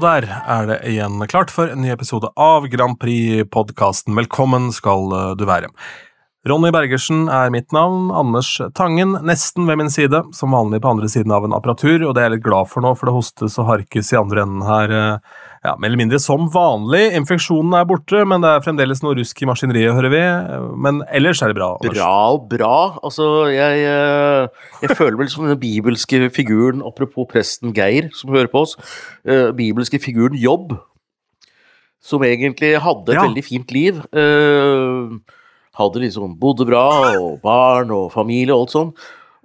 Og der er det igjen klart for en ny episode av Grand Prix-podkasten. Velkommen skal eh, du være. Ronny Bergersen er mitt navn, Anders Tangen nesten ved min side, som vanlig på andre siden av en apparatur, og det er jeg litt glad for nå, for det hostes og harkes i andre enden her, eh, ja, mer eller mindre som vanlig. Infeksjonen er borte, men det er fremdeles noe rusk i maskineriet, hører vi. Men ellers er det bra. Anders. Bra og bra. Altså, jeg, eh, jeg føler vel som den bibelske figuren, apropos presten Geir som hører på oss, uh, bibelske figuren Jobb, som egentlig hadde et ja. veldig fint liv. Uh, hadde liksom bodde bra, og barn og familie og alt sånn.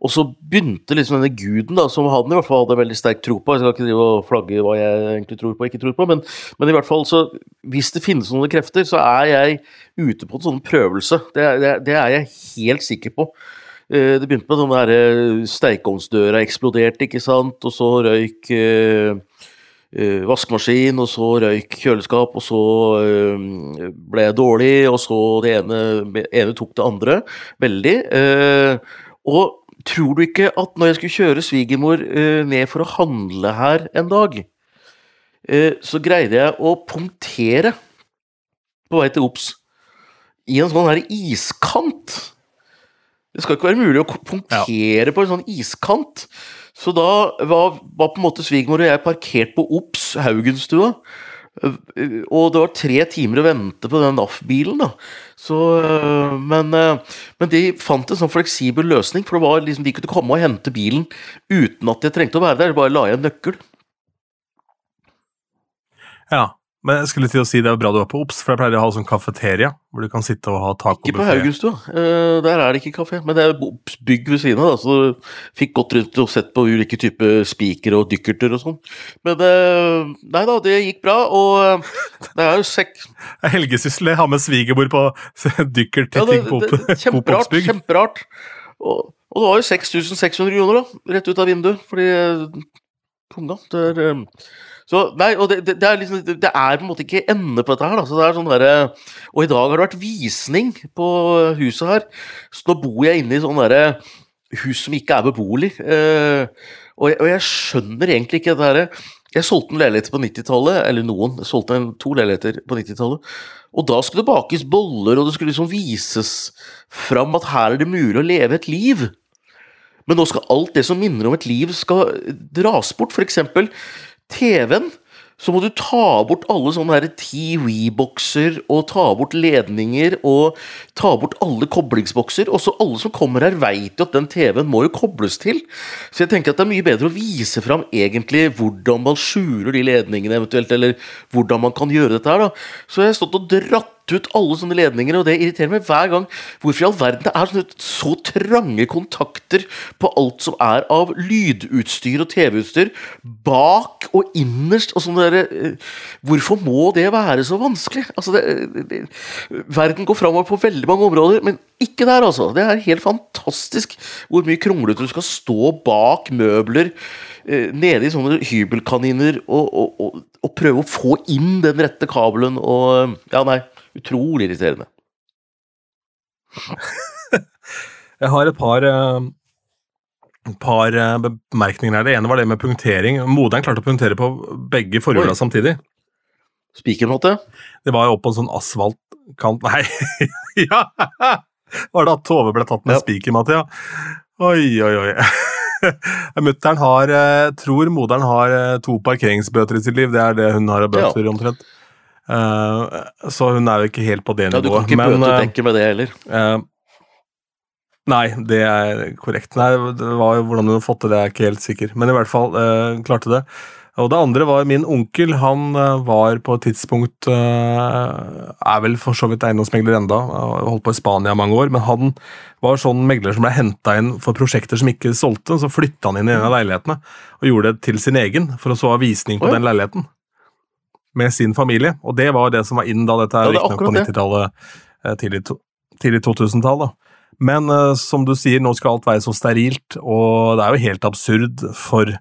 Og så begynte liksom denne guden, da, som han i hvert fall hadde veldig sterk tro på Jeg skal ikke drive og flagge hva jeg egentlig tror på og ikke tror på, men, men, i hvert fall så Hvis det finnes noen krefter, så er jeg ute på en sånn prøvelse. Det, det, det er jeg helt sikker på. Eh, det begynte med den derre steikeovnsdøra eksploderte, ikke sant, og så røyk eh, uh, vaskemaskin, og så røyk kjøleskap, og så uh, ble jeg dårlig, og så det ene, ene tok det andre. Veldig. Uh, og tror du ikke at når jeg skulle kjøre svigermor ned for å handle her en dag, så greide jeg å punktere på vei til Ops i en sånn her iskant. Det skal ikke være mulig å punktere ja. på en sånn iskant. Så da var, var på en måte svigermor og jeg parkert på Ops Haugenstua. Og det var tre timer å vente på den NAF-bilen. da. Så, men, men, de fant en sånn fleksibel løsning, for det var liksom, de kunne komme og hente bilen uten at jeg trengte å være der. Bare la jeg en nøkkel. Ja, men jeg skulle til å si det er bra du er på Ops, for jeg pleier å ha sånn kafeteria hvor du kan sitte og ha tacobuffé. Ikke på Haugenstua, uh, der er det ikke kafé, men det er Ops bygg ved siden av, så du fikk gått rundt og sett på ulike typer spikere og dykkerter og sånn. Men uh, nei da, det gikk bra, og uh, det er jo sekk... Helgesyssel, ha med svigerbord på dykkerting ja, på Kjemperart. Kjemperart. Og, og, det var jo 6600 kroner, da, rett ut av vinduet, fordi Konga, det er så, nei, og det, det, det, er liksom, det, er på en måte ikke ende på dette her. Da. Så det er sånn der, og i dag har det vært visning på huset her. Så nå bor jeg inne i sånn derre hus som ikke er beboelig. Eh, og, jeg, og, jeg, skjønner egentlig ikke dette her. Jeg solgte en leilighet på 90-tallet, eller noen. Jeg solgte en, to leiligheter på 90-tallet. Og da skulle det bakes boller, og det skulle liksom vises fram at her er det mulig å leve et liv. Men nå skal alt det som minner om et liv, skal dras bort. For eksempel TV-en, så må du ta bort alle sånne TV-bokser og ta bort ledninger og ta bort alle koblingsbokser. Også alle som kommer her, veit jo at den TV-en må jo kobles til. Så jeg tenker at det er mye bedre å vise fram egentlig hvordan man skjuler de ledningene eventuelt, eller hvordan man kan gjøre dette her. da. Så jeg har stått og dratt ut alle sånne ledninger, og det irriterer meg hver gang. Hvorfor i all verden det er sånne, så trange kontakter på alt som er av lydutstyr og TV-utstyr, bak og innerst og sånn derre uh, Hvorfor må det være så vanskelig? Altså, det, det, verden går framover på veldig mange områder, men ikke der, altså. Det er helt fantastisk hvor mye kronglete du skal stå bak møbler uh, nede i sånne hybelkaniner og, og, og, og prøve å få inn den rette kabelen og Ja, nei. Utrolig irriterende. jeg har et par, et par uh, bemerkninger her. Det ene var det med punktering. Moderen klarte å punktere på begge forhjula samtidig. Spikermåte? Det var jo opp på en sånn asfaltkant Nei! ja! Var det at Tove ble tatt med ja. spikermatte, ja? Oi, oi, oi. Mutter'n har, eh, tror moderen har to parkeringsbøter i sitt liv. Det er det hun har av bøter, ja. omtrent. Uh, så hun er jo ikke helt på det nivået. Ja, du kan ikke men, bøtedekke med det heller. Uh, nei, det er korrekt. Nei, det var jo Hvordan hun har fått til det, er jeg ikke helt sikker. Men i hvert fall uh, klarte det. Og det andre var min onkel. Han var på et tidspunkt Er vel for så vidt eiendomsmegler enda, holdt på i Spania mange år, men han var sånn megler som ble henta inn for prosjekter som ikke solgte. Så flytta han inn i en av leilighetene og gjorde det til sin egen, for å så ha visning på Oi. den leiligheten med sin familie. Og det var det som var inn da dette er ja, riktignok på 90-tallet, eh, tidlig, tidlig 2000-tall. Men uh, som du sier, nå skal alt være så sterilt, og det er jo helt absurd for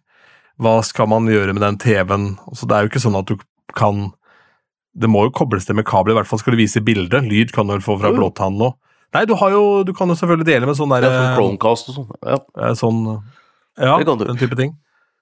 hva skal man gjøre med den TV-en? Altså, det er jo ikke sånn at du kan Det må jo kobles til med kabel, i hvert fall skal du vise bilde. Lyd kan du få fra mm. blåtann nå. Nei, du, har jo, du kan jo selvfølgelig dele med sånn der ja, Chromecast og sånn. Ja. Sånn, ja den type ting.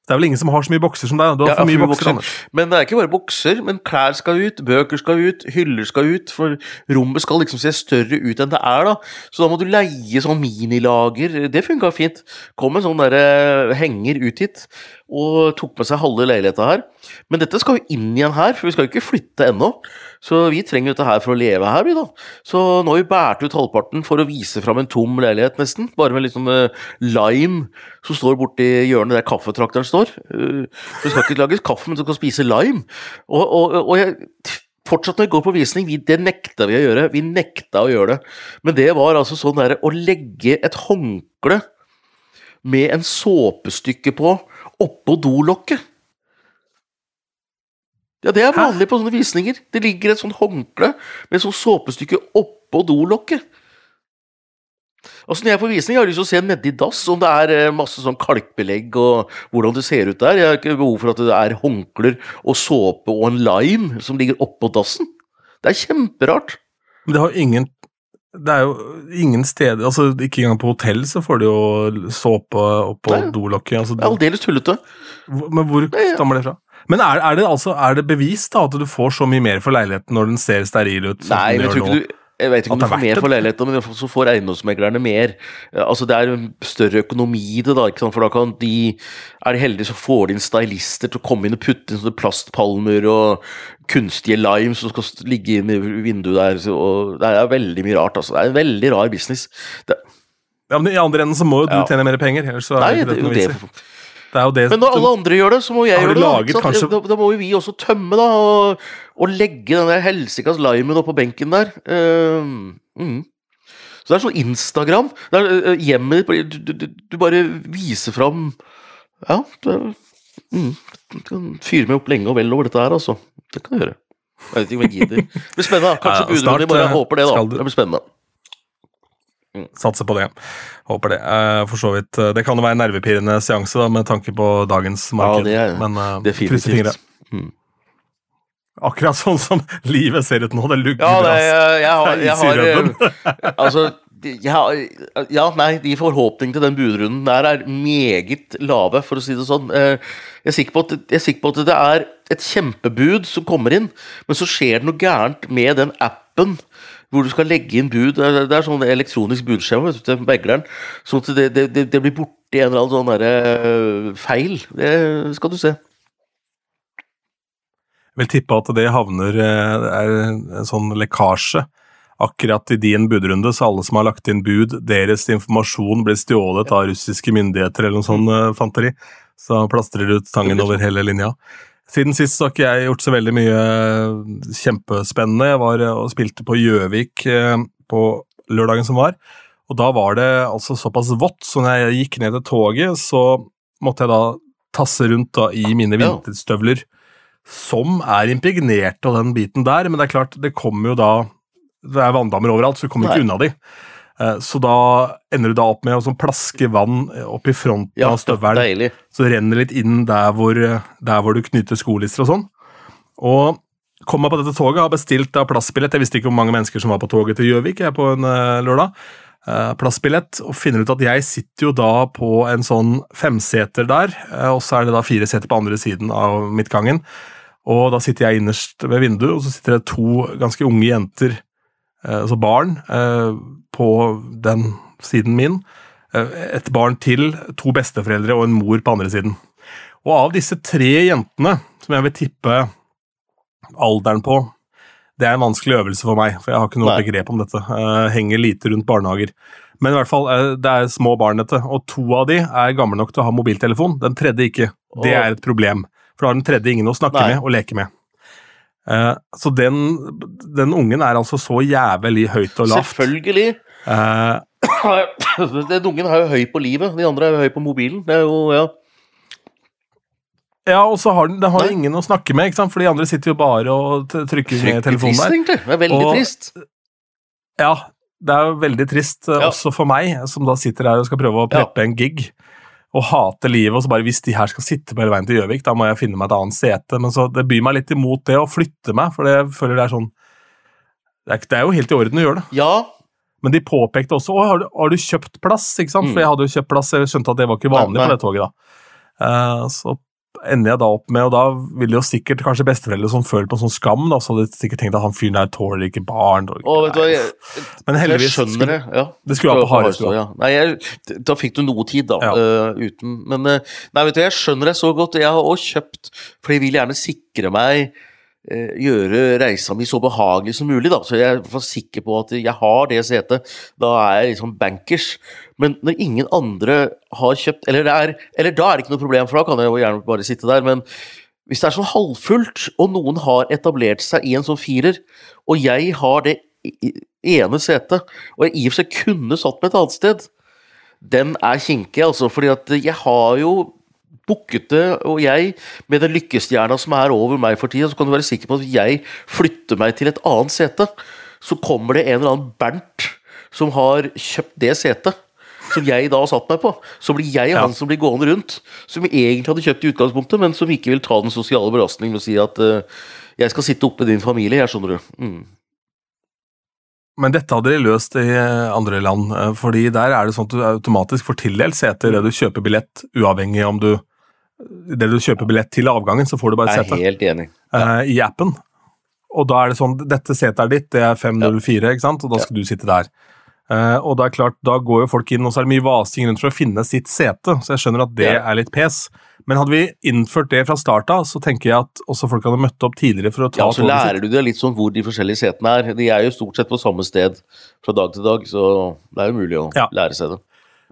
Det er vel ingen som har så mye bokser som deg? Du har Ja, for mye for mye bokser. Anders. Men det er ikke bare bokser, men klær skal ut, bøker skal ut, hyller skal ut. For rommet skal liksom se større ut enn det er, da. Så da må du leie sånn minilager. Det funka fint. Kom en sånn derre henger ut hit og tok med seg halve leiligheta her. Men dette skal jo inn igjen her, for vi skal jo ikke flytte ennå. Så vi trenger dette her for å leve her, vi, da. Så nå har vi båret ut halvparten for å vise fram en tom leilighet, nesten. Bare med litt sånn uh, lime som står borti hjørnet der kaffetrakteren står. Uh, det skal ikke lages kaffe, men du skal spise lime. Og, og, og jeg Fortsatt når vi går på visning, vi, det nekta vi å gjøre. Vi nekta å gjøre det. Men det var altså sånn derre å legge et håndkle med en såpestykke på oppå dolokket. Ja, det er vanlig på sånne visninger. Det ligger et sånt håndkle med et sånt såpestykke oppå dolokket. Altså Når jeg er på visning, har jeg lyst til å se nedi dass om det er eh, masse sånn kalkbelegg og hvordan det ser ut der. Jeg har ikke behov for at det er håndklær og såpe og en lime som ligger oppå dassen. Det er kjemperart. Men det har ingen Det er jo ingen steder altså Ikke engang på hotell så får du jo såpe oppå dolokket. Altså, Det er aldeles tullete. Men hvor stammer det fra? Men er, er, det altså, er det bevist da at du får så mye mer for leiligheten når den ser steril ut? Nei, jeg tror ikke du jeg vet ikke om du er får mer for leiligheten, men så får eiendomsmeglerne mer. Altså Det er større økonomi i det, da, for da kan de Er de heldige, så får de inn stylister til å komme inn og putte inn sånne plastpalmer og kunstige limes som skal ligge inn i vinduet der. Så, og det er veldig mye rart, altså. Det er en veldig rar business. Det, Ja, men I andre enden så må jo du Ja. tjene mer penger. ellers så er nei, det det, ikke det, noe vits i. det Men når alle andre gjør det, så må jeg gjøre det. da, kanskje- Da, da må jo vi også tømme, da, og, og legge den der helsikas limen oppå benken der. Uh, mm. Så det er sånn Instagram. Det er, eh, hjemmet ditt du, du, du, bare viser fram Ja, det, mm, du kan fyre meg opp lenge og vel over dette her, altså. Det kan du gjøre. Jeg vet ikke om jeg gidder. Det blir spennende. Kanskje Ja, budrunden i morgen. Håper det, da. Det blir spennende. Satser på det. Håper det. Uh, For så vidt. Uh, Det kan jo være en nervepirrende seanse da, med tanke på dagens marked. det er- men uh, krysser fingre. Mm. Akkurat sånn som livet ser ut nå. Det lugger Ja, det, jeg, jeg har, jeg har eh, Altså jeg ja, nei, de forhåpningene til den budrunden der er meget lave, for å si det sånn. Jeg er sikker på at, jeg er sikker på at det er et kjempebud som kommer inn, men så skjer det noe gærent med den appen hvor du skal legge inn bud. Det er, sånn elektronisk budskjema til megleren. Sånn at det, det, det, blir borti en eller annen sånn derre eh, feil. Det skal du se. Jeg vil tippe at det havner eh, er en sånn lekkasje akkurat i din budrunde, så alle som har lagt inn bud, deres informasjon blir stjålet av russiske myndigheter eller noe sånt eh, fanteri. Så plastrer du ut tangen over hele linja. Siden sist har ikke jeg gjort så veldig mye eh, kjempespennende. Jeg var eh, og spilte på Gjøvik eh, på lørdagen som var, og da var det altså såpass vått, så når jeg gikk ned til toget, så måtte jeg da tasse rundt da i mine vinterstøvler som er impregnert av den biten der, men det er klart, det kommer jo da Det er vanndammer overalt, så du kommer ikke unna de. Eh, Så da ender du da opp med å sånn plaske vann opp i fronten Ja, av støvelen, deilig. så det renner litt inn der hvor, der hvor du knyter skolister og sånn. Og kom meg på dette toget, har bestilt da plassbillett. Jeg visste ikke hvor mange mennesker som var på toget til Gjøvik jeg, på en eh, lørdag. Eh, plassbillett, og finner ut at jeg sitter jo da på en sånn femseter der, eh, og så er det da fire seter på andre siden av midtgangen. Og da sitter jeg innerst ved vinduet, og så sitter det to ganske unge jenter, eh, altså barn, eh, på den siden min. Eh, Et barn til, to besteforeldre og en mor på andre siden. Og av disse tre jentene, som jeg vil tippe alderen på, det er en vanskelig øvelse for meg, for jeg har ikke noe Nei. begrep om dette. Henger lite rundt barnehager. Men i hvert fall, eh, det er små barn, dette, og to av de er gamle nok til å ha mobiltelefon. Den tredje ikke. Det er et problem, for da har den tredje ingen å snakke Nei. med og leke med. Eh, Så den, den ungen er altså så jævlig høyt og lavt. Selvfølgelig. Eh, Den ungen er jo høy på livet, de andre er jo høy på mobilen. Det er jo, ja. Ja, og så har den, den har Nei. ingen å snakke med, ikke sant? for de andre sitter jo bare og trykker med telefonen trist, der. egentlig. Det er veldig Og- trist. Ja, det er jo veldig trist, eh, Ja. også for meg, som da sitter her og skal prøve å Ja. preppe en gig. Og hate livet, og så bare hvis de her skal sitte på hele veien til Gjøvik, da må jeg finne meg et annet sete. Men så det byr meg litt imot det å flytte meg, for jeg føler det er sånn Det er, det er jo helt i orden å gjøre det. Ja, Men de påpekte også Å, har du, har du kjøpt plass, ikke sant? Mm. For jeg hadde jo kjøpt plass, jeg skjønte at det var ikke vanlig Nei, nei. på det toget, da. Uh, så ender jeg da opp med, og da ville jo sikkert kanskje besteforeldre som føler på sånn skam, da, så hadde de sikkert tenkt at han fyren der tåler ikke barn. Og, Åh, vet du hva, jeg, Men heldigvis jeg skjønner skulle- det. ja. Det skulle være på Harestua. Ja. Nei, jeg, da fikk du noe tid, da. Ja. Uh, uten Men uh, nei, vet du, jeg skjønner det så godt. Jeg har også kjøpt, for jeg vil gjerne sikre meg Gjøre reisa mi så behagelig som mulig, da. Så jeg var sikker på at jeg har det setet. Da er jeg liksom bankers. Men når ingen andre har kjøpt Eller, er, eller da er det ikke noe problem, for da kan jeg jo gjerne bare sitte der. Men hvis det er sånn halvfullt, og noen har etablert seg i en sånn firer, og jeg har det ene setet, og jeg i og for seg kunne satt meg et annet sted, den er kinkig, altså. Fordi at jeg har jo booket det, og jeg, med den lykkestjerna som er over meg for tida, så kan du være sikker på at jeg flytter meg til et annet sete, så kommer det en eller annen Bernt som har kjøpt det setet. Som jeg da har satt meg på. Så blir jeg Ja. han som blir gående rundt. Som egentlig hadde kjøpt i utgangspunktet, men som ikke vil ta den sosiale belastningen med å si at uh, jeg skal sitte oppe med din familie, jeg skjønner du. Mm. Men dette hadde de løst i andre land, eh, fordi der er det sånn at du automatisk får tildelt sete idet du kjøper billett, uavhengig om du Idet du kjøper billett til avgangen, så får du bare et sete helt enig. Uh, i appen. Og da er det sånn Dette setet er ditt, det er 504, ikke sant, og da skal du sitte der. Uh, og det er klart, da går jo folk inn, og så er det mye vasing rundt for å finne sitt sete, så jeg skjønner at det Ja. er litt pes. Men hadde vi innført det fra start av, så tenker jeg at også folk hadde møtt opp tidligere for å ta Ja, så lærer du deg litt sånn hvor de forskjellige setene er. De er jo stort sett på samme sted fra dag til dag, så det er jo mulig å Ja. lære seg det.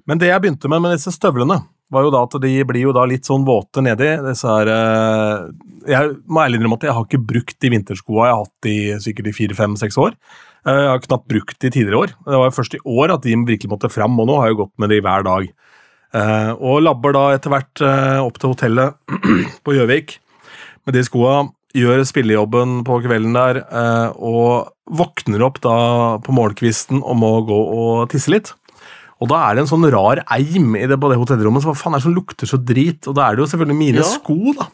Men det jeg begynte med med disse støvlene, var jo da at de blir jo da litt sånn våte nedi. Disse her eh, Jeg må ærlig innrømme at jeg har ikke brukt de vinterskoa jeg har hatt i sikkert i fire, fem, seks år. Eh, Jeg har knapt brukt de tidligere år. Det var jo først i år at de virkelig måtte fram, og nå har jeg jo gått med de hver dag. Eh, Og labber da etter hvert opp til hotellet på Gjøvik med de skoa. Gjør spillejobben på kvelden der, og våkner opp da på morgenkvisten og må gå og tisse litt. Og da er det en sånn rar eim i det, på det hotellrommet. Så hva faen er det som lukter så drit? Og da er det jo selvfølgelig mine Ja. sko, da.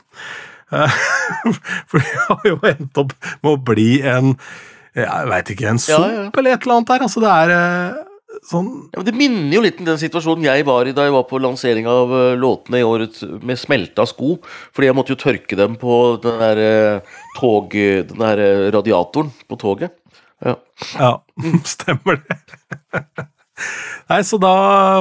Eh, For jeg har jo endt opp med å bli en Jeg veit ikke, en Ja, sump ja. eller et eller annet der. Altså, det er eh, sånn Ja, men Det minner jo litt om den situasjonen jeg var i da jeg var på lansering av eh, låtene i året med smelta sko. Fordi jeg måtte jo tørke dem på den der tog... Den der radiatoren på toget. Ja. Ja, stemmer det. Nei, så da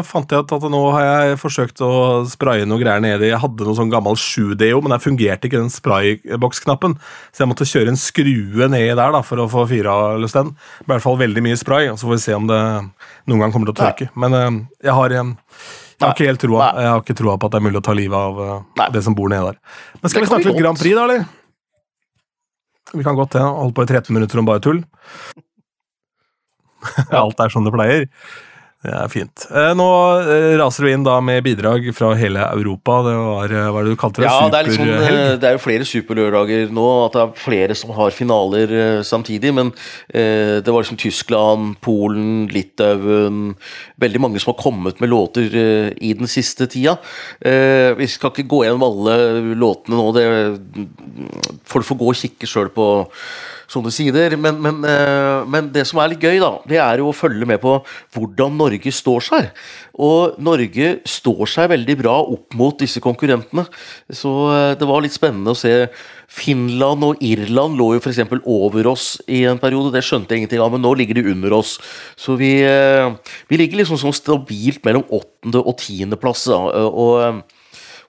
fant jeg ut at nå har jeg forsøkt å spraye noe greier nedi. Jeg hadde noe sånn gammel 7DO, men der fungerte ikke den sprayboksknappen. Så jeg måtte kjøre en skrue nedi der da, for å få fyra løs den. I hvert fall veldig mye spray, og så får vi se om det noen gang kommer til å tørke. Men eh, jeg har, jeg har ikke helt troa. Jeg har ikke troa på at det er mulig å ta livet av eh, Nei. det som bor nedi der. Men skal vi snakke litt Grand. Prix, da, eller? Vi kan godt det. Holdt på i 13 minutter om bare tull. Alt er som det pleier. Det er fint. Eh, Nå eh, raser du inn da med bidrag fra hele Europa. Det var, eh, hva er det du kalte det? Ja, det er, eh, det er jo flere superlørdager nå, at det er flere som har finaler samtidig. Men eh, det var liksom Tyskland, Polen, Litauen Veldig mange som har kommet med låter eh, i den siste tida. Eh, vi skal ikke gå gjennom alle låtene nå, det du får gå og kikke sjøl på sånne sider. Men, men, eh, men det som er litt gøy, da, det er jo å følge med på hvordan Norge står seg. Og Norge står seg veldig bra opp mot disse konkurrentene. Så eh, det var litt spennende å se. Finland og Irland lå jo f.eks. over oss i en periode. Det skjønte jeg ingenting av, men nå ligger de under oss. Så vi, eh, vi ligger liksom sånn stabilt mellom åttende- og tiendeplass. Og,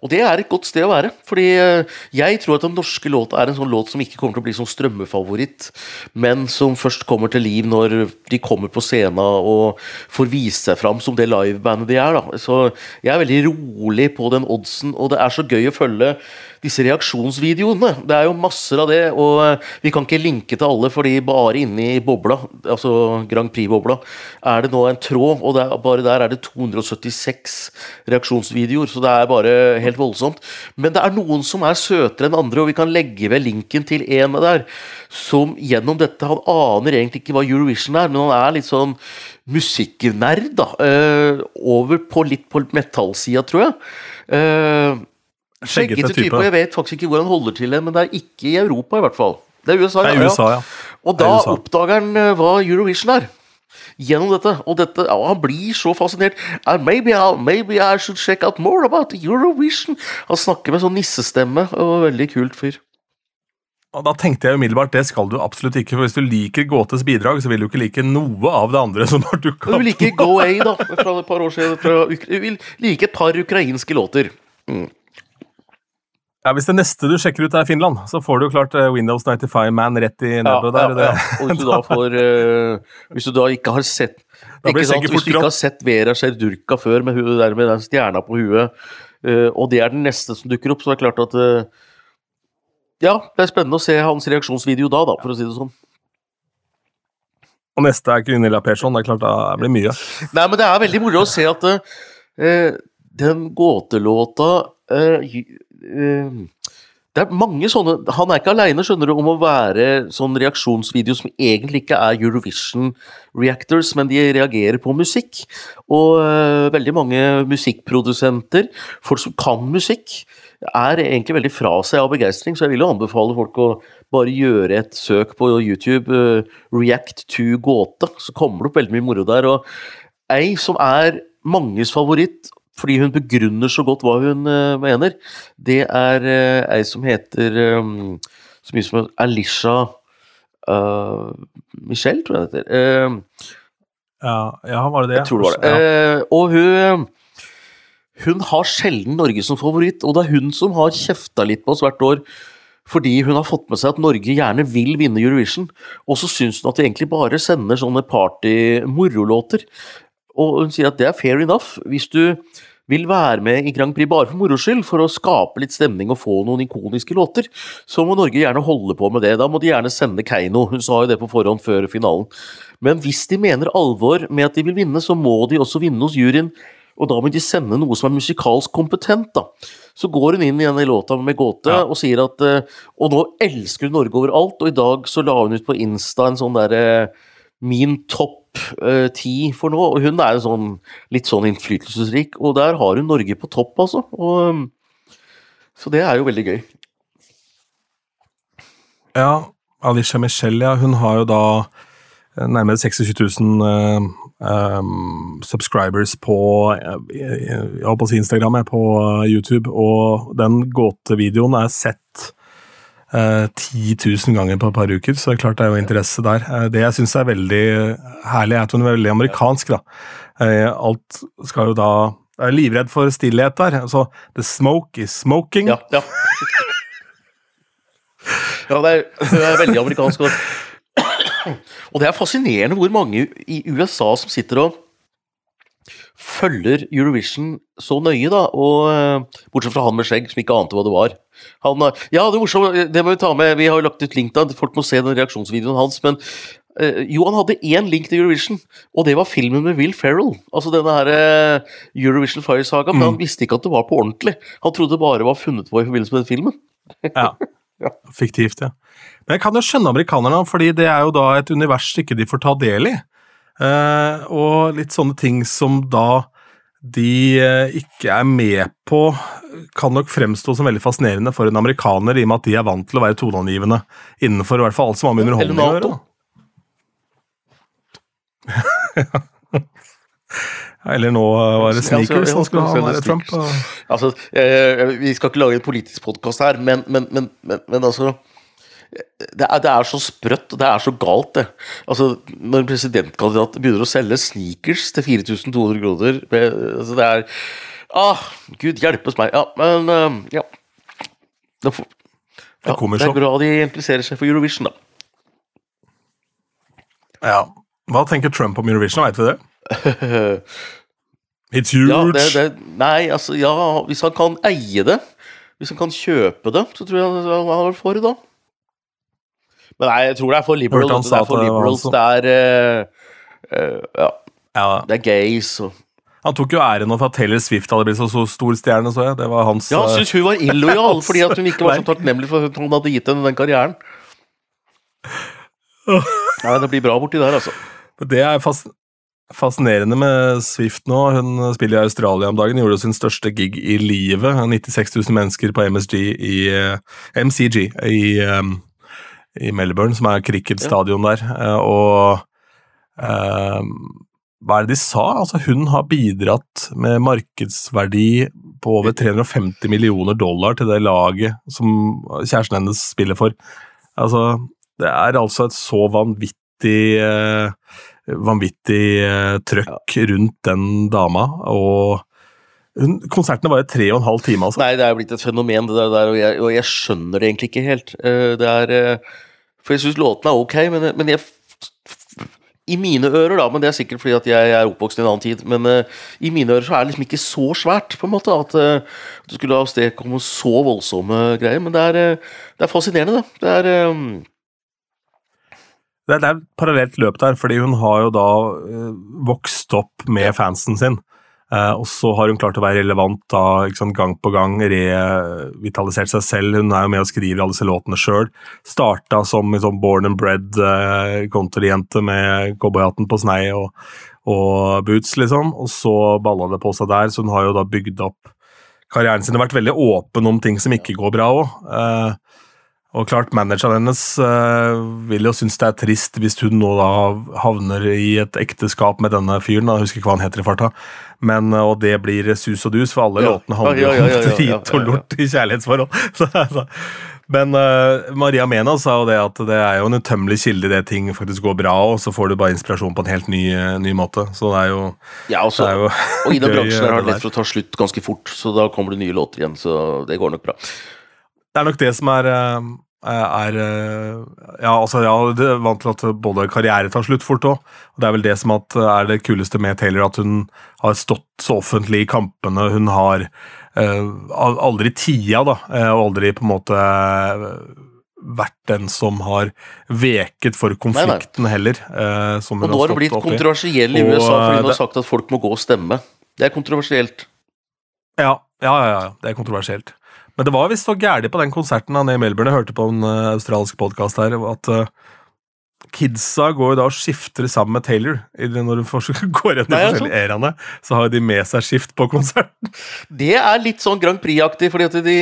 og det er et godt sted å være. Fordi eh, jeg tror at den norske låta er en sånn låt som ikke kommer til å bli sånn strømmefavoritt, men som først kommer til liv når de kommer på scenen og får vise seg fram som det livebandet de er. da. Så jeg er veldig rolig på den oddsen, og det er så gøy å følge disse reaksjonsvideoene. Det er jo masser av det, og eh, vi kan ikke linke til alle, fordi bare inne i bobla, altså Grand Prix-bobla, er det nå en tråd, og er, bare der er det 276 reaksjonsvideoer, så det er bare helt voldsomt. Men det er noen som er søtere enn andre, og vi kan legge ved linken til en der, som gjennom dette Han aner egentlig ikke hva Eurovision er, men han er litt sånn musikknerd, da. eh, over på litt på metallsida, tror jeg. Eh, Skjeggete type. type. Jeg vet faktisk ikke hvor han holder til, men det er ikke i Europa, i hvert fall. Det er USA, Det ja. er USA, ja. Og da er USA. oppdager han eh, hva Eurovision er. gjennom dette. Og dette, og han blir så fascinert. Uh, maybe, I, maybe I should check out more about Eurovision. Han snakker med sånn nissestemme. og Veldig kult fyr. Og Da tenkte jeg umiddelbart det skal du absolutt ikke. for Hvis du liker Gåtes bidrag, så vil du ikke like noe av det andre som har dukka Du vil like Go A, da, fra et par år siden. Fra, du vil like et par ukrainske låter. Mm. Ja, Hvis det neste du sjekker ut er Finland, så får du jo klart eh, Windows 95 Man rett i nebbet der. ja. Og hvis du da får uh, Hvis du da ikke har sett ikke sant? Hvis du ikke har sett Vera Sjerdurka før med, hu- der med den stjerna på huet, uh, og det er den neste som dukker opp, så er det klart at uh, Ja, det er spennende å se hans reaksjonsvideo da, da, for å si det sånn. Og neste er Gunilla Persson. Det er klart det blir mye. Nei, men det er veldig moro å se at den gåtelåta Det er mange sånne Han er ikke aleine, om å være sånn reaksjonsvideo som egentlig ikke er Eurovision reactors, men de reagerer på musikk. Og eh, veldig mange musikkprodusenter, folk som kan musikk, er egentlig veldig fra seg av begeistring, så jeg vil jo anbefale folk å bare gjøre et søk på YouTube, eh, react to gåte, så kommer det opp veldig mye moro der. Og ei som er manges favoritt, fordi hun begrunner så godt hva hun uh, mener, det er uh, ei som heter um, så mye som Alicia uh, Michelle, tror jeg det heter. Uh, Ja, ja var det det? jeg tror det var det. Ja. Og hun Hun har sjelden Norge som favoritt, og det er hun som har kjefta litt på oss hvert år. Fordi hun har fått med seg at Norge gjerne vil vinne Eurovision, og så syns hun at de egentlig bare sender sånne party-morolåter. Og hun sier at det er fair enough. Hvis du vil være med i Grand Prix bare for moro skyld, for å skape litt stemning og få noen ikoniske låter, så må Norge gjerne holde på med det. Da må de gjerne sende Keiino. Hun sa jo det på forhånd før finalen. Men hvis de mener alvor med at de vil vinne, så må de også vinne hos juryen. Og da må de sende noe som er musikalsk kompetent, da. Så går hun inn i denne låta med gåte Ja. og sier at eh, Og nå elsker hun Norge overalt, og i dag så la hun ut på Insta en sånn derre Min topp eh, ti for nå, og hun er sånn litt sånn innflytelsesrik, og der har hun Norge på topp, altså. Og, um, så det er jo veldig gøy. Ja, Alicia Michelle, ja, hun har jo da eh, nærmere 26 000 uh, um, subscribers på, eh, ja, på sin Instagram, jeg, på YouTube, og den gåtevideoen er sett 10 000 ganger på et par uker, så det er klart det er jo interesse der. Eh, det jeg syns er veldig herlig, er at hun er veldig amerikansk, da. Eh, alt skal jo da Jeg er livredd for stillhet der. Altså, the smoke is smoking. Ja, ja. ja det, er, det er veldig amerikansk. Og det er fascinerende hvor mange i USA som sitter og følger Eurovision så nøye, da. Og, eh, bortsett fra han med skjegg, som ikke ante hva det var. Han, eh, ja, det er morsomt, det må vi ta med. Vi har jo lagt ut link da, Folk må se den reaksjonsvideoen hans. Men uh, jo, han hadde én link til Eurovision, og det var filmen med Will Ferrell. Altså denne her uh, Eurovision Fire Saga. Men han visste ikke at det var på ordentlig. Han trodde det bare var funnet på i forbindelse med den filmen. Ja. Fiktivt, ja. Men jeg kan jo skjønne amerikanerne, fordi det er jo da et univers ikke de får ta del i. Eh, og litt sånne ting som da de eh, ikke er med på, kan nok fremstå som veldig fascinerende for en amerikaner, i og med at de er vant til å være toneangivende innenfor i hvert fall alt som har med Eller underholdning å gjøre. Eller nå eh, var det Ja, så- sneakers han skulle ha, selge han er Trump. Altså, vi skal ikke lage en politisk podkast her, men, men, men, men, men altså det er, det er så sprøtt, og det er så galt, det. Altså, når en presidentkandidat begynner å selge sneakers til 4200 kroner altså, Det er Ah, gud hjelpes meg. Ja, men eh, ja. Det, får, ja, kommer det er bra de impliserer seg for Eurovision, da. Ja. Hva tenker Trump om Eurovision, veit vi det? It's huge! Ja, det, det, nei, altså, ja, hvis han kan eie det, hvis han kan kjøpe det, så tror jeg han er for det, da. Men nei, jeg tror det er for liberal. Det er for liberals, det er uh, eh, Ja, Ja, det er gays og Han tok jo æren for at Taylor Swift hadde blitt så, så stor stjerne, så jeg. Det var hans Ja, han eh, syntes hun var illojal fordi at hun ikke var så takknemlig for at han hadde gitt henne den karrieren. Nei, det blir bra borti der, altså. Det er fas fascinerende med Swift nå. Hun spiller i Australia om dagen. Gjorde sin største gig i livet. 96 000 mennesker på MSG i eh, MCG i, eh, i Melbourne, som er cricketstadion der. Eh, og eh, Hva er det de sa? Altså, hun har bidratt med markedsverdi på over 350 millioner dollar til det laget som kjæresten hennes spiller for. Altså, det er altså et så vanvittig eh, vanvittig eh, trøkk rundt den dama, og konsertene var jo tre og en halv time, altså. Nei, det er jo blitt et fenomen, det der, og jeg, og jeg skjønner det egentlig ikke helt. Eh, Det er eh, For jeg syns låtene er ok, men, men jeg I mine ører, da, men det er sikkert fordi at jeg er oppvokst i en annen tid, men uh, i mine ører så er det liksom ikke så svært, på en måte, at uh, du skulle avstedkomme så voldsomme greier. Men det er, uh, det er fascinerende, da. Det er um... Det er, et parallelt løp der, fordi hun har jo da vokst opp med fansen sin. Eh, og så har hun klart å være relevant da, sant, gang på gang, revitalisert seg selv. Hun er jo med og skriver alle disse låtene sjøl. Starta som liksom, born and bred eh, countryjente med cowboyhatten på snei og, og boots, liksom. Og så balla det på seg der, så hun har jo da bygd opp karrieren sin og vært veldig åpen om ting som ikke går bra òg. Eh, og klart, manageren hennes eh, vil jo synes det er trist hvis hun nå da havner i et ekteskap med denne fyren. Jeg husker ikke hva han heter i farta. Men, eh, og det blir sus og dus, for alle Ja. låtene handler jo ja, ja, om drit og lort i kjærlighetsforhold. Så, altså. Men uh, Maria Mena sa jo det at det er jo en utømmelig kilde det ting faktisk går bra, og så får du bare inspirasjon på en helt ny, ny måte. Så det er jo, Ja, også, det er jo og i den bransjen er det lett for å ta slutt ganske fort, så da kommer det nye låter igjen, så det går nok bra. Det er nok det som er, eh, er eh, Ja, altså, ja, det er vant til at både karriere tar slutt fort òg. Det er vel det som at eh, er det kuleste med Taylor, at hun har stått så offentlig i kampene. Hun har eh, aldri tida, da, og aldri på en måte vært den som har veket for konflikten heller. eh, som Og nå har det blitt kontroversiell i USA fordi hun har sagt at folk må gå og stemme. Det er kontroversielt. Ja, ja, ja, ja, det er kontroversielt. Men det var visst så gærent på den konserten han i Melbourne, hørte på en uh, australsk podkast her, at uh, kidsa går jo da og skifter sammen med Taylor. Når du går gjennom de forskjellige eraene, så har de med seg skift på konserten. Det er litt sånn Grand Prix-aktig, fordi at de,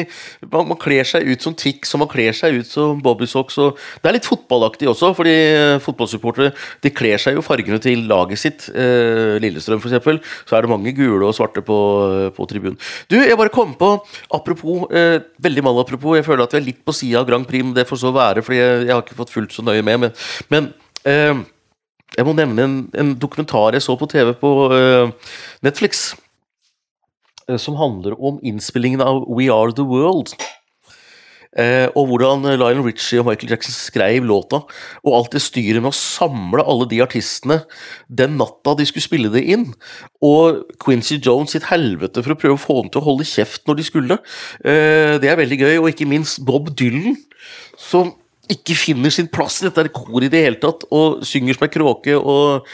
man, man kler seg ut som Twix og man kler seg ut som Bobby Socks. Og det er litt fotballaktig også, fordi eh, fotballsupportere de kler seg jo fargene til laget sitt. Eh, Lillestrøm, f.eks. Så er det mange gule og svarte på, på tribunen. Du, jeg bare kom på, apropos, eh, veldig mal apropos, jeg føler at vi er litt på sida av Grand Prix, men det får så være, fordi jeg, jeg har ikke fått fulgt så nøye med. Men, men eh, jeg må nevne en, en dokumentar jeg så på TV på eh, Netflix eh, som handler om innspillingen av We Are The World. Eh, og hvordan Lionel Richie og Michael Jackson skrev låta. Og alt det styret med å samle alle de artistene den natta de skulle spille det inn. Og Quincy Jones sitt helvete for å prøve å få dem til å holde kjeft når de skulle. Eh, det er veldig gøy. Og ikke minst Bob Dylan, som ikke finner sin plass i dette koret i det hele tatt, og synger som ei kråke, og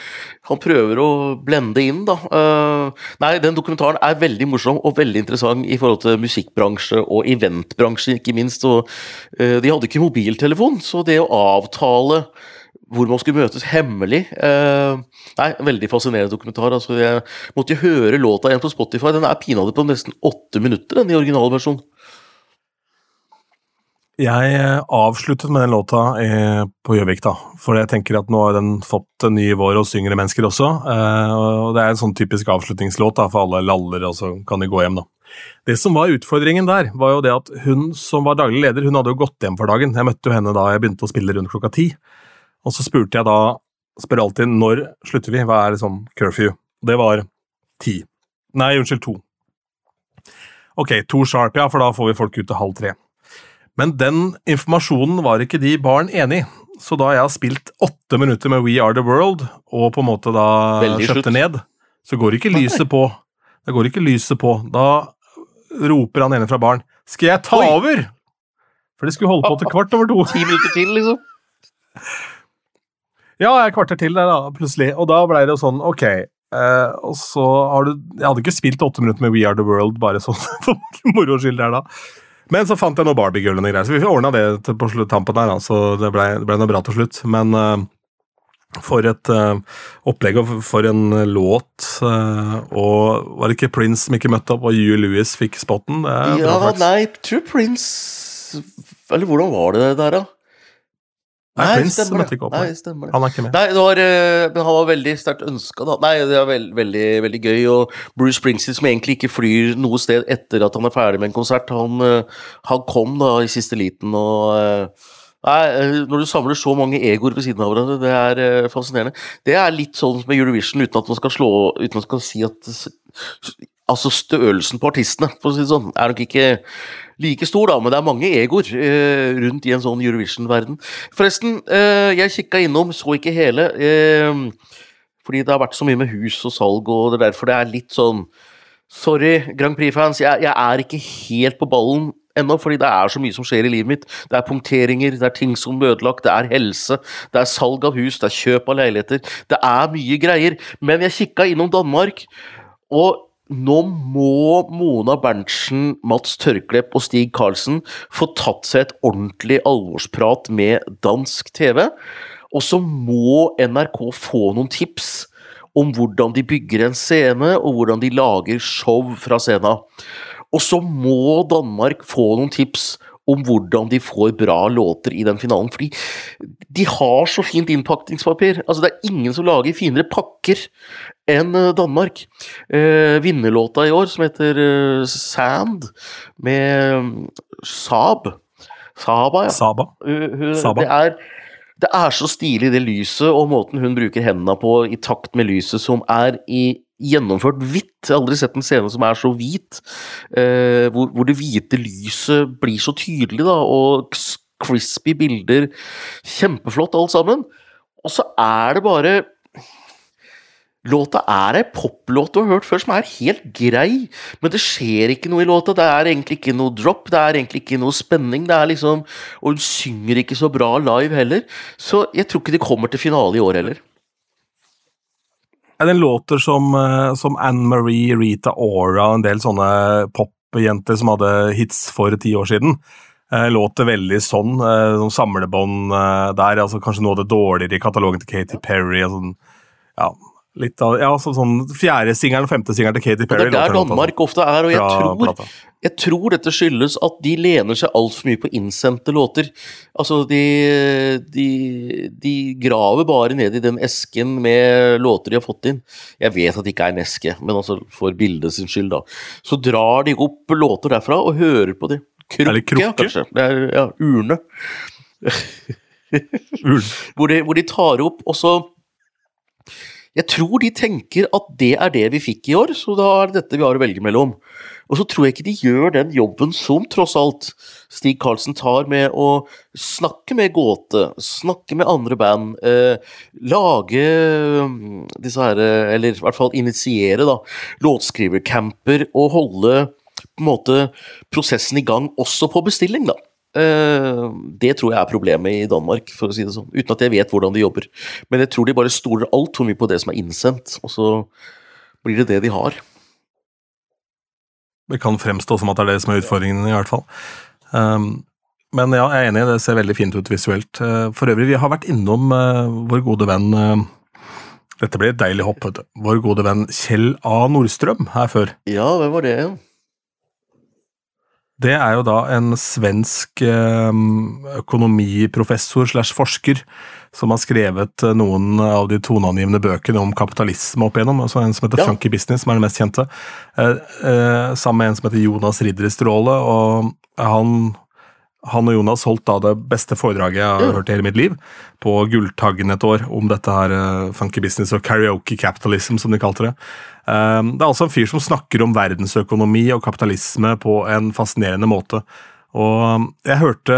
han prøver å blende inn, da. Uh, nei, den dokumentaren er veldig morsom og veldig interessant i forhold til musikkbransje og eventbransje, ikke minst. Og uh, de hadde ikke mobiltelefon, så det å avtale hvor man skulle møtes hemmelig Uh, Nei, veldig fascinerende dokumentar. altså Jeg måtte høre låta igjen på Spotify. Den er pinadø på nesten åtte minutter, den i originalversjon. Jeg eh, avsluttet med den låta eh, på Gjøvik, da. For jeg tenker at nå har den fått en ny vår hos yngre mennesker også. Eh, og det er en sånn typisk avslutningslåt da, for alle laller, og så kan de gå hjem, da. Det som var utfordringen der, var jo det at hun som var daglig leder, hun hadde jo gått hjem for dagen. Jeg møtte jo henne da jeg begynte å spille rundt klokka ti. Og så spurte jeg da, spør alltid når slutter vi, hva er liksom curfew? Det var ti. Nei, unnskyld, to. Ok, to sharp, ja, for da får vi folk ut til halv tre. Men den informasjonen var ikke de barn enig i. Så da jeg har spilt åtte minutter med We Are The World, og på en måte da Veldig slutt. ned, så går ikke lyset på. Da går ikke lyset på. Da roper han ene fra baren 'Skal jeg ta Oi. over?' For de skulle holde på til kvart over to. Ti minutter til, liksom. Ja, jeg er kvarter til der, da, plutselig. Og da ble det jo sånn, ok. Eh, og så har du Jeg hadde ikke spilt åtte minutter med We Are The World bare sånn for moro skyld der, da. Men så fant jeg noe Barbie-gull og greier, så vi ordna det på slutt, tampen der, da. Så det ble, det ble noe bra til slutt. Men uh, for et uh, opplegg og for en låt. Uh, og var det ikke Prince som ikke møtte opp, og Hugh Lewis fikk spotten? Bra Ja, flaks. nei, True Prince Eller hvordan var det der, da? Nei, Nei, Prince stemmer det. opp. Nei, stemmer det. Han er ikke med. Nei, var, eh, men han var veldig sterkt ønska, da. Nei, det var veld, veldig, veldig gøy. Og Bruce Springsteen, som egentlig ikke flyr noe sted etter at han er ferdig med en konsert, han, eh, han kom da i siste liten og eh, Nei, Når du samler så mange egoer ved siden av hverandre, det er fascinerende. Det er litt sånn med Eurovision, uten at man skal slå Uten at man skal si at Altså, størrelsen på artistene, for å si det sånn, er nok ikke like stor, da, men det er mange egoer eh, rundt i en sånn Eurovision-verden. Forresten, eh, jeg kikka innom, så ikke hele, eh, fordi det har vært så mye med hus og salg, og det er derfor det er litt sånn Sorry, Grand Prix-fans, jeg, jeg er ikke helt på ballen ennå, fordi det er så mye som skjer i livet mitt. Det er punkteringer, det er ting som blir ødelagt, det er helse, det er salg av hus, det er kjøp av leiligheter. Det er mye greier. Men jeg kikka innom Danmark, og nå må Mona Berntsen, Mats Tørklepp og Stig Karlsen få tatt seg et ordentlig alvorsprat med dansk TV. Og så må NRK få noen tips om hvordan de bygger en scene, og hvordan de lager show fra scenen. Og så må Danmark få noen tips om hvordan de får bra låter i den finalen. Fordi de har så fint innpakningspapir. Altså, det er ingen som lager finere pakker enn eh, Danmark. Eh, vinnerlåta i år, som heter eh, Sand, med mm, Saab Saba, ja. Saba. Hun- hun- Saba. Det, er, det er så stilig, det lyset, og måten hun bruker hendene på i takt med lyset, som er i gjennomført hvitt. Jeg har aldri sett en scene som er så hvit. Eh, hvor, hvor det hvite lyset blir så tydelig, da, og crispy bilder. Kjempeflott alt sammen. Og så er det bare Låta er ei poplåt du har hørt før som er helt grei, men det skjer ikke noe i låta. Det er egentlig ikke noe drop, det er egentlig ikke noe spenning. det er liksom, Og hun synger ikke så bra live heller, så jeg tror ikke de kommer til finale i år heller. Ja, Den låter som, eh, som Anne Marie, Rita Ora og en del sånne popjenter som hadde hits for ti år siden. Eh, Låter veldig sånn. eh, Noen samlebånd eh, der. altså Kanskje noe av det dårligere i katalogen til Katy Perry. og sånn, ja, litt av, ja, som sånn Fjerde singelen og femte singelen til Katy Og Perry. det er der Danmark ofte er, og jeg tror, jeg tror dette skyldes at de lener seg altfor mye på innsendte låter. Altså, de, de, de graver bare ned i den esken med låter de har fått inn. Jeg vet at det ikke er en eske, men altså for bildet sin skyld, da. Så drar de opp låter derfra og hører på dem. Krukke, krukke. kanskje. Det er ja, urne. Ulv. hvor de, hvor de tar opp, og så Jeg tror de tenker at det er det vi fikk i år, så da er det dette vi har å velge mellom. Og så tror jeg ikke de gjør den jobben som tross alt Stig Karlsen tar med å snakke med Gåte, snakke med andre band, eh, lage mm, disse her, eh, eller i hvert fall initiere da, låtskrivercamper og holde på en måte prosessen i gang også på bestilling, da. Eh, det tror jeg er problemet i Danmark, for å si det sånn. Uten at jeg vet hvordan de jobber. Men jeg tror de bare stoler altfor mye på det som er innsendt, og så blir det det de har. Det kan fremstå som at det er det som er utfordringen, i hvert fall. Um, men ja, jeg er enig, det ser veldig fint ut visuelt. Uh, for øvrig, vi har vært innom uh, vår gode venn uh, Dette blir et deilig hopp, vet du. Vår gode venn Kjell A. Nordstrøm her før. Ja, hvem var det? igjen? Det er jo da en svensk um, økonomiprofessor slash forsker som har skrevet uh, noen av de toneangivende bøkene om kapitalisme opp igjennom. Altså en som heter Ja. Funky Business, som er den mest kjente. Uh, sammen med en som heter Jonas Ridderstråle. og han, han og Jonas holdt da det beste foredraget jeg har mm. hørt i hele mitt liv, på Gulltaggen et år, om dette her funky business og karaoke capitalism, som de kalte det. Um, det er altså en fyr som snakker om verdensøkonomi og kapitalisme på en fascinerende måte. Og um, jeg hørte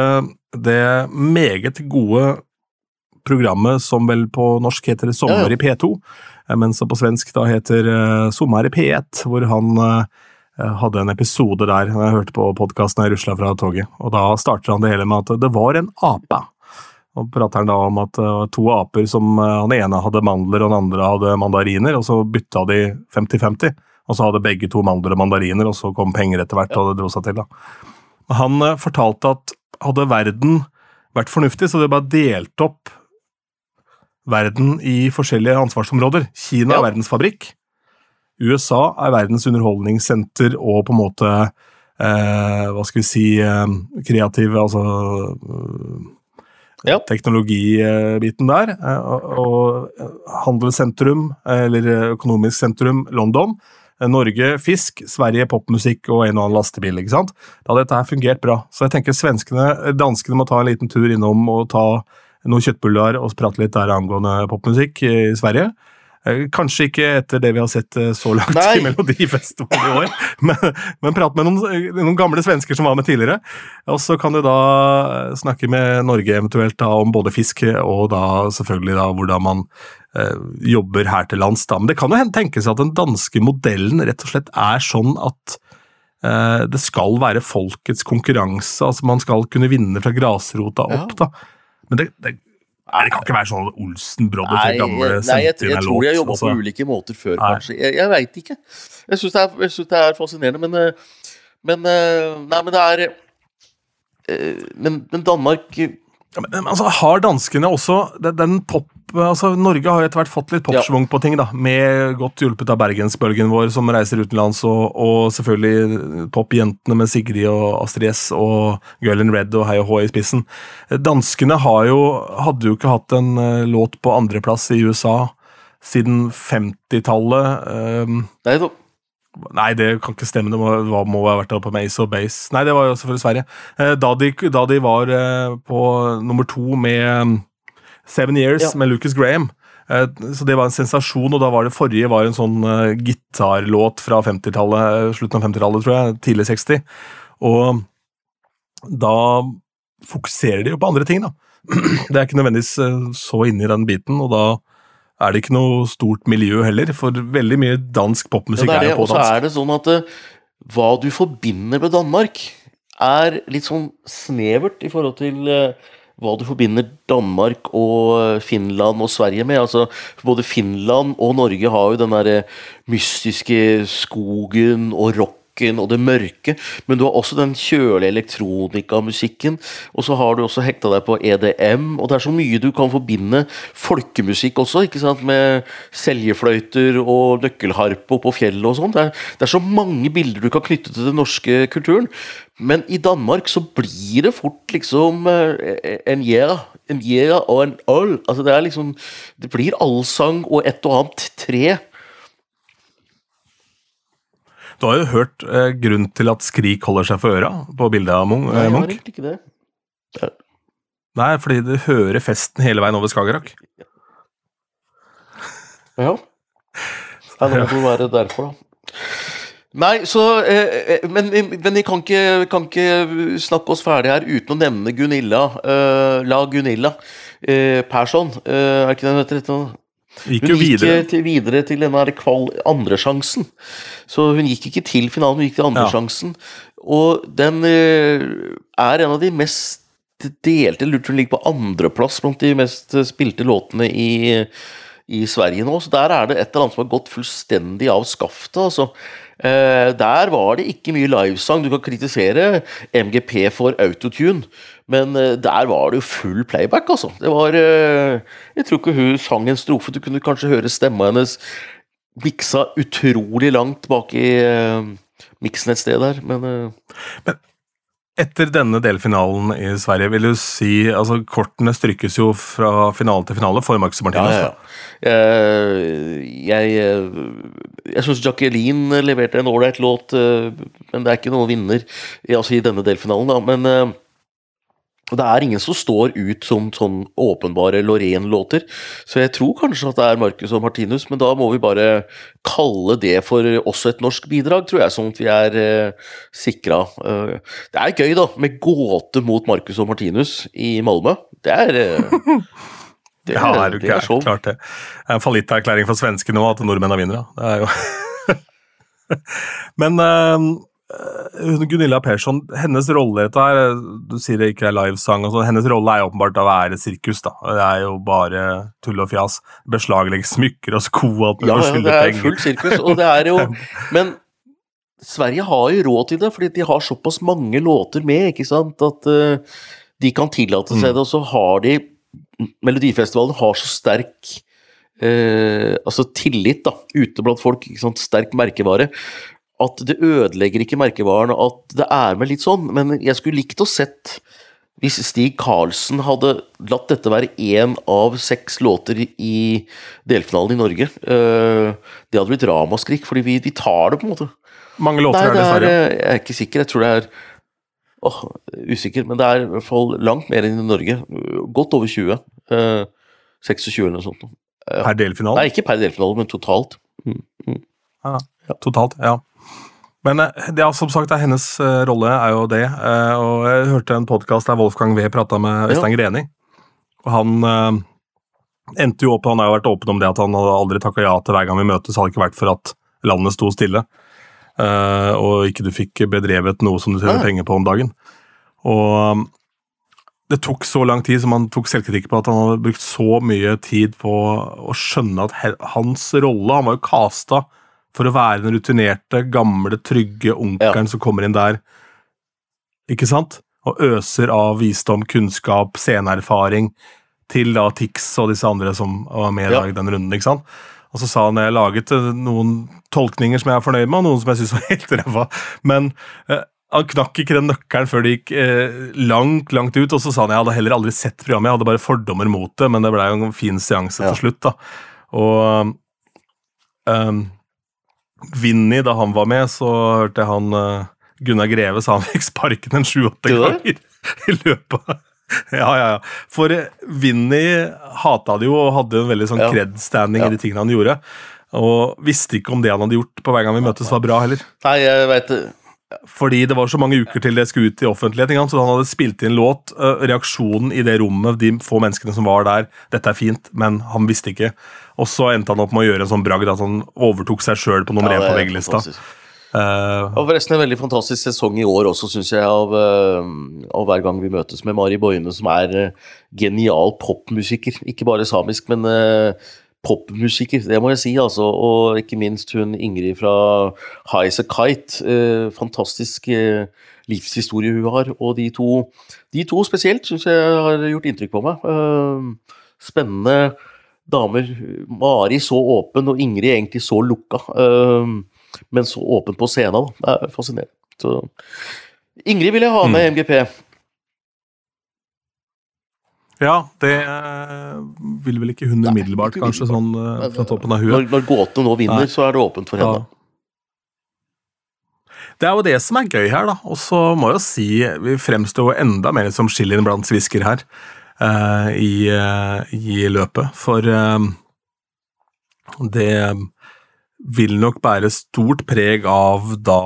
det meget gode programmet som vel på norsk heter Sommer i P2, eh, men som på svensk da heter uh, Sommer i P1, hvor han eh, hadde en episode der jeg hørte på podkasten jeg rusla fra toget. Og da starter han det hele med at det var en ape. Og prater han da om at det var to aper som eh, han ene hadde mandler og den andre hadde mandariner, og så bytta de 50-50. Og så hadde begge to mandler og mandariner, og så kom penger etter hvert, og det dro seg til. da. Han eh, fortalte at hadde verden vært fornuftig, så hadde de bare delt opp verden i forskjellige ansvarsområder. Kina Ja. er verdens fabrikk. USA er verdens underholdningssenter og på en måte eh, Hva skal vi si eh, kreativ Altså Ja. teknologibiten der. eh, Og, handelssentrum, eller økonomisk sentrum, London. eh, Norge fisk, Sverige popmusikk og en og annen lastebil. ikke sant? Da hadde dette her fungert bra. Så jeg tenker svenskene, danskene må ta en liten tur innom og ta noen kjøttbuller og prate litt der angående popmusikk i Sverige. Eh, Kanskje ikke etter det vi har sett eh, så langt Nei. i Melodifestivalen i år, men, men prat med noen, eh, noen gamle svensker som var med tidligere. Og så kan du da snakke med Norge eventuelt da om både fiske og da selvfølgelig da hvordan man eh, jobber her til lands. da. Men det kan jo tenkes at den danske modellen rett og slett er sånn at eh, det skal være folkets konkurranse, altså man skal kunne vinne fra grasrota opp. da. Men det, det, nei, det kan ikke være sånn Olsen Brodder Nei, gamle nei jeg, sendte jeg, tror de har jobba altså. på ulike måter før, Nei. kanskje. Jeg, jeg veit ikke. Jeg syns det, det er fascinerende, men eh, Men eh, Nei, men det er eh, men, men Danmark Ja, men, men altså, har danskene også den, den pop... Altså, Norge har etter hvert fått litt popschwung på ting, da, med godt hjulpet av bergensbølgen vår, som reiser utenlands, og, og selvfølgelig popjentene med Sigrid og Astrid S og Girl in Red og Hei og Hå i spissen. Danskene har jo, hadde jo ikke hatt en eh, låt på andreplass i USA siden 50-tallet. Um, Nei, Nei, det kan ikke stemme. Det må, må ha vært på Mace og Base. Nei, det var jo selvfølgelig Sverige. Eh, Da de, da de var eh, på nummer to med Seven Years Ja. med Lucas Graham. Eh, Så det var en sensasjon, og da var det forrige var en sånn eh, gitarlåt fra 50-tallet, eh, slutten av 50-tallet, tror jeg. Tidlig 60. Og da fokuserer de jo på andre ting, da. Det er ikke nødvendigvis så inne i den biten, og da er det ikke noe stort miljø heller, for veldig mye dansk popmusikk ja, er jo på Og så er det sånn at hva du forbinder med Danmark, er litt sånn snevert i forhold til eh, hva du forbinder Danmark og eh, Finland og Sverige med. Altså, både Finland og Norge har jo den derre mystiske skogen og rocken og det mørke, men du har også den kjølige elektronikamusikken, og så har du også hekta deg på EDM, og det er så mye du kan forbinde folkemusikk også, ikke sant, med seljefløyter og nøkkelharpe på fjellet og sånt. Det, det er så mange bilder du kan knytte til den norske kulturen, men i Danmark så blir det fort liksom eh, en yeah, en yeah og en øl. Altså det er liksom Det blir allsang og et og annet tre. Du har jo hørt eh, grunnen til at Skrik holder seg for øra på bildet av Munch. Nei, eh, jeg har Munch. egentlig ikke det. Nei, fordi du hører festen hele veien over Skagerrak. Ja. ja det må være derfor, da. Nei, så eh, eh, Men, men vi kan ikke, kan ikke snakke oss ferdig her uten å nevne Gunilla. eh, la Gunilla eh, Persson. eh, er ikke det hun heter? Gikk Hun gikk videre. til, videre til denne kval andresjansen. Så hun gikk ikke til finalen, hun gikk til andresjansen. Og den eh, er en av de mest delte Lurte hun ligger på andreplass blant de mest spilte låtene i, i Sverige nå. Så der er det et eller annet som har gått fullstendig av skaftet. altså. Eh, der var det ikke mye livesang. Du kan kritisere MGP for autotune, men eh, der var det jo full playback, altså. Det var eh, Jeg tror ikke hun sang en strofe. Du kunne kanskje høre stemma hennes miksa utrolig langt bak i uh, miksen et sted der, men Men Etter denne delfinalen i Sverige, vil du si altså Kortene strykkes jo fra finale til finale for Marcus Martinez. ja, ja. ja. Jeg, eh, jeg syns Jacqueline leverte en ålreit låt, eh, men det er ikke noen vinner altså i denne delfinalen. da, Men eh, det er ingen som står ut som sånn åpenbare Lorraine-låter. Så jeg tror kanskje at det er Marcus og Martinus, men da må vi bare kalle det for også et norsk bidrag, tror jeg, sånn at vi er eh, sikra. Eh, det er gøy, da, med gåte mot Marcus og Martinus i Malmö. Det er eh, det, Ja, er du det er ikke klart det. Det er en fallitterklæring for svenskene nå at nordmennene vinner. vinnere. Det er jo Men eh, Gunilla Persson, hennes rolle dette her Du sier det ikke er livesang. og sånn, Hennes rolle er åpenbart å være sirkus. da. Det er jo bare tull og fjas. Beslaglegge smykker og sko og alt mulig Ja, ja, det er penger. fullt sirkus, og det er jo Men Sverige har jo råd til det, fordi de har såpass mange låter med, ikke sant, at uh, de kan tillate seg det, og så har de Melodifestivalen har så sterk eh, altså tillit da, ute blant folk, sterk merkevare, at det ødelegger ikke merkevaren at det er med litt sånn, men jeg skulle likt å sett hvis Stig Karlsen hadde latt dette være én av seks låter i delfinalen i Norge eh, Det hadde blitt ramaskrik, fordi vi, vi tar det, på en måte. Mange låter Nei, det er, dessverre. eh, jeg er ikke sikker. Jeg tror det er åh, usikker, men det er i hvert fall langt mer enn i Norge. Godt over 20. Eh, 26 eller noe sånt. Per delfinale. Nei, ikke per delfinale, men totalt. Totalt, ja. Men ja, er som sagt, er hennes uh, rolle er jo det. Uh, og jeg hørte en podkast der Wolfgang V prata med Øystein Greni. Og han uh, endte jo opp Han har jo vært åpen om det at han hadde aldri takka ja til hver gang vi møtes, hadde ikke vært for at landet sto stille. eh, og ikke du fikk bedrevet noe som du tjener penger på om dagen. Og det tok så lang tid, som han tok selvkritikk på, at han hadde brukt så mye tid på å skjønne at hans rolle Han var jo casta for å være den rutinerte, gamle, trygge onkelen som kommer inn der, ikke sant? Og øser av visdom, kunnskap, sceneerfaring til da Tix og disse andre som var med Ja. i den runden, ikke sant? Og så sa han jeg laget eh, noen tolkninger som jeg er fornøyd med, og noen som jeg syns var helt ræva. Men eh, han knakk ikke den nøkkelen før det gikk eh, langt, langt ut. Og så sa han jeg hadde heller aldri sett programmet, jeg hadde bare fordommer mot det, men det blei en fin seanse Ja. til slutt, da. Og um, Vinny, da han var med, så hørte jeg han eh, Gunnar Greve sa han fikk sparken en sju-åtte ganger i løpet av ja, ja, ja. For eh, Vinny hata det jo og hadde en veldig sånn Ja. cred-standing Ja. i de tingene han gjorde. Og visste ikke om det han hadde gjort på hver gang vi møttes, var bra heller. Nei, jeg vet det. Fordi det var så mange uker til det skulle ut i offentlighet. Så han hadde spilt inn låt. Reaksjonen i det rommet, de få menneskene som var der, dette er fint, men han visste ikke. Og så endte han opp med å gjøre en sånn bragd at han overtok seg sjøl på nummer én ja, på VG-lista. fantastisk. Eh, Og forresten en veldig fantastisk sesong i år også, syns jeg, av, av hver gang vi møtes med Mari Boine, som er genial popmusiker. Ikke bare samisk, men eh, popmusiker, det må jeg si, altså. Og ikke minst hun Ingrid fra High as a Kite. eh, fantastisk eh, livshistorie hun har. Og de to, de to spesielt syns jeg har gjort inntrykk på meg. Eh, spennende damer. Mari så åpen, og Ingrid egentlig så lukka. eh, men så åpen på scenen. Da. Det er fascinerende. Så Ingrid vil jeg ha med MGP. Ja, det eh, vil vel ikke hun umiddelbart, kanskje, sånn eh, fra toppen av huet. Når, når gåtene nå vinner, Nei. så er det åpent for Ja. henne. Det er jo det som er gøy her, da. Og så må jeg jo si, vi fremstår jo enda mer som chilien blant svisker her uh, i, uh, i løpet. For uh, det vil nok bære stort preg av da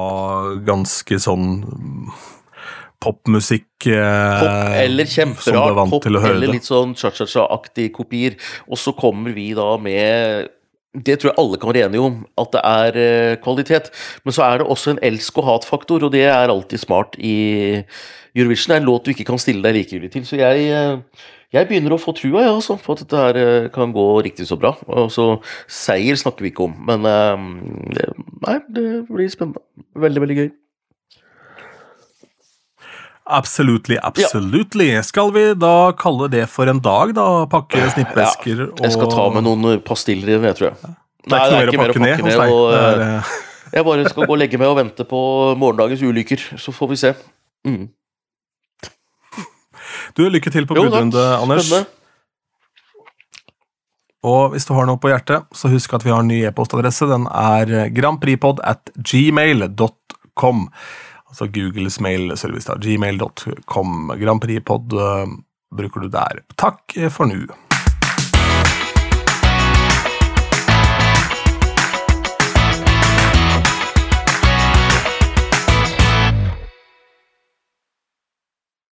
ganske sånn popmusikk eh, Pop eller er vant pop, eller litt sånn cha-cha-cha-aktige kopier. Og så kommer vi da med det tror jeg alle kan være enige om, at det er eh, kvalitet. Men så er det også en elsk- og hat-faktor, og det er alltid smart i Eurovision. Det er en låt du ikke kan stille deg likegyldig til. Så jeg, eh, jeg begynner å få trua ja, altså, på at dette her eh, kan gå riktig så bra. Og så Seier snakker vi ikke om, men det, nei, det blir spennende. Veldig, veldig gøy. Absolutely, absolutely. Skal vi da kalle det for en dag, da? Pakke snippesker og Jeg skal ta med noen eh, pastiller jeg tror jeg. Det er ikke noe mer å pakke ned hos deg. og, eh, er, eh, Jeg bare skal gå og legge meg og vente på morgendagens ulykker, så får vi se. Mm. Du, lykke til på budrunde, Anders. Spennende. Og hvis du har noe på hjertet, så husk at vi har en ny e-postadresse. Den er grandpripod at gmail.com. Altså Googles mailservice. Grand Prix pod, uh, bruker du der. Takk for nå.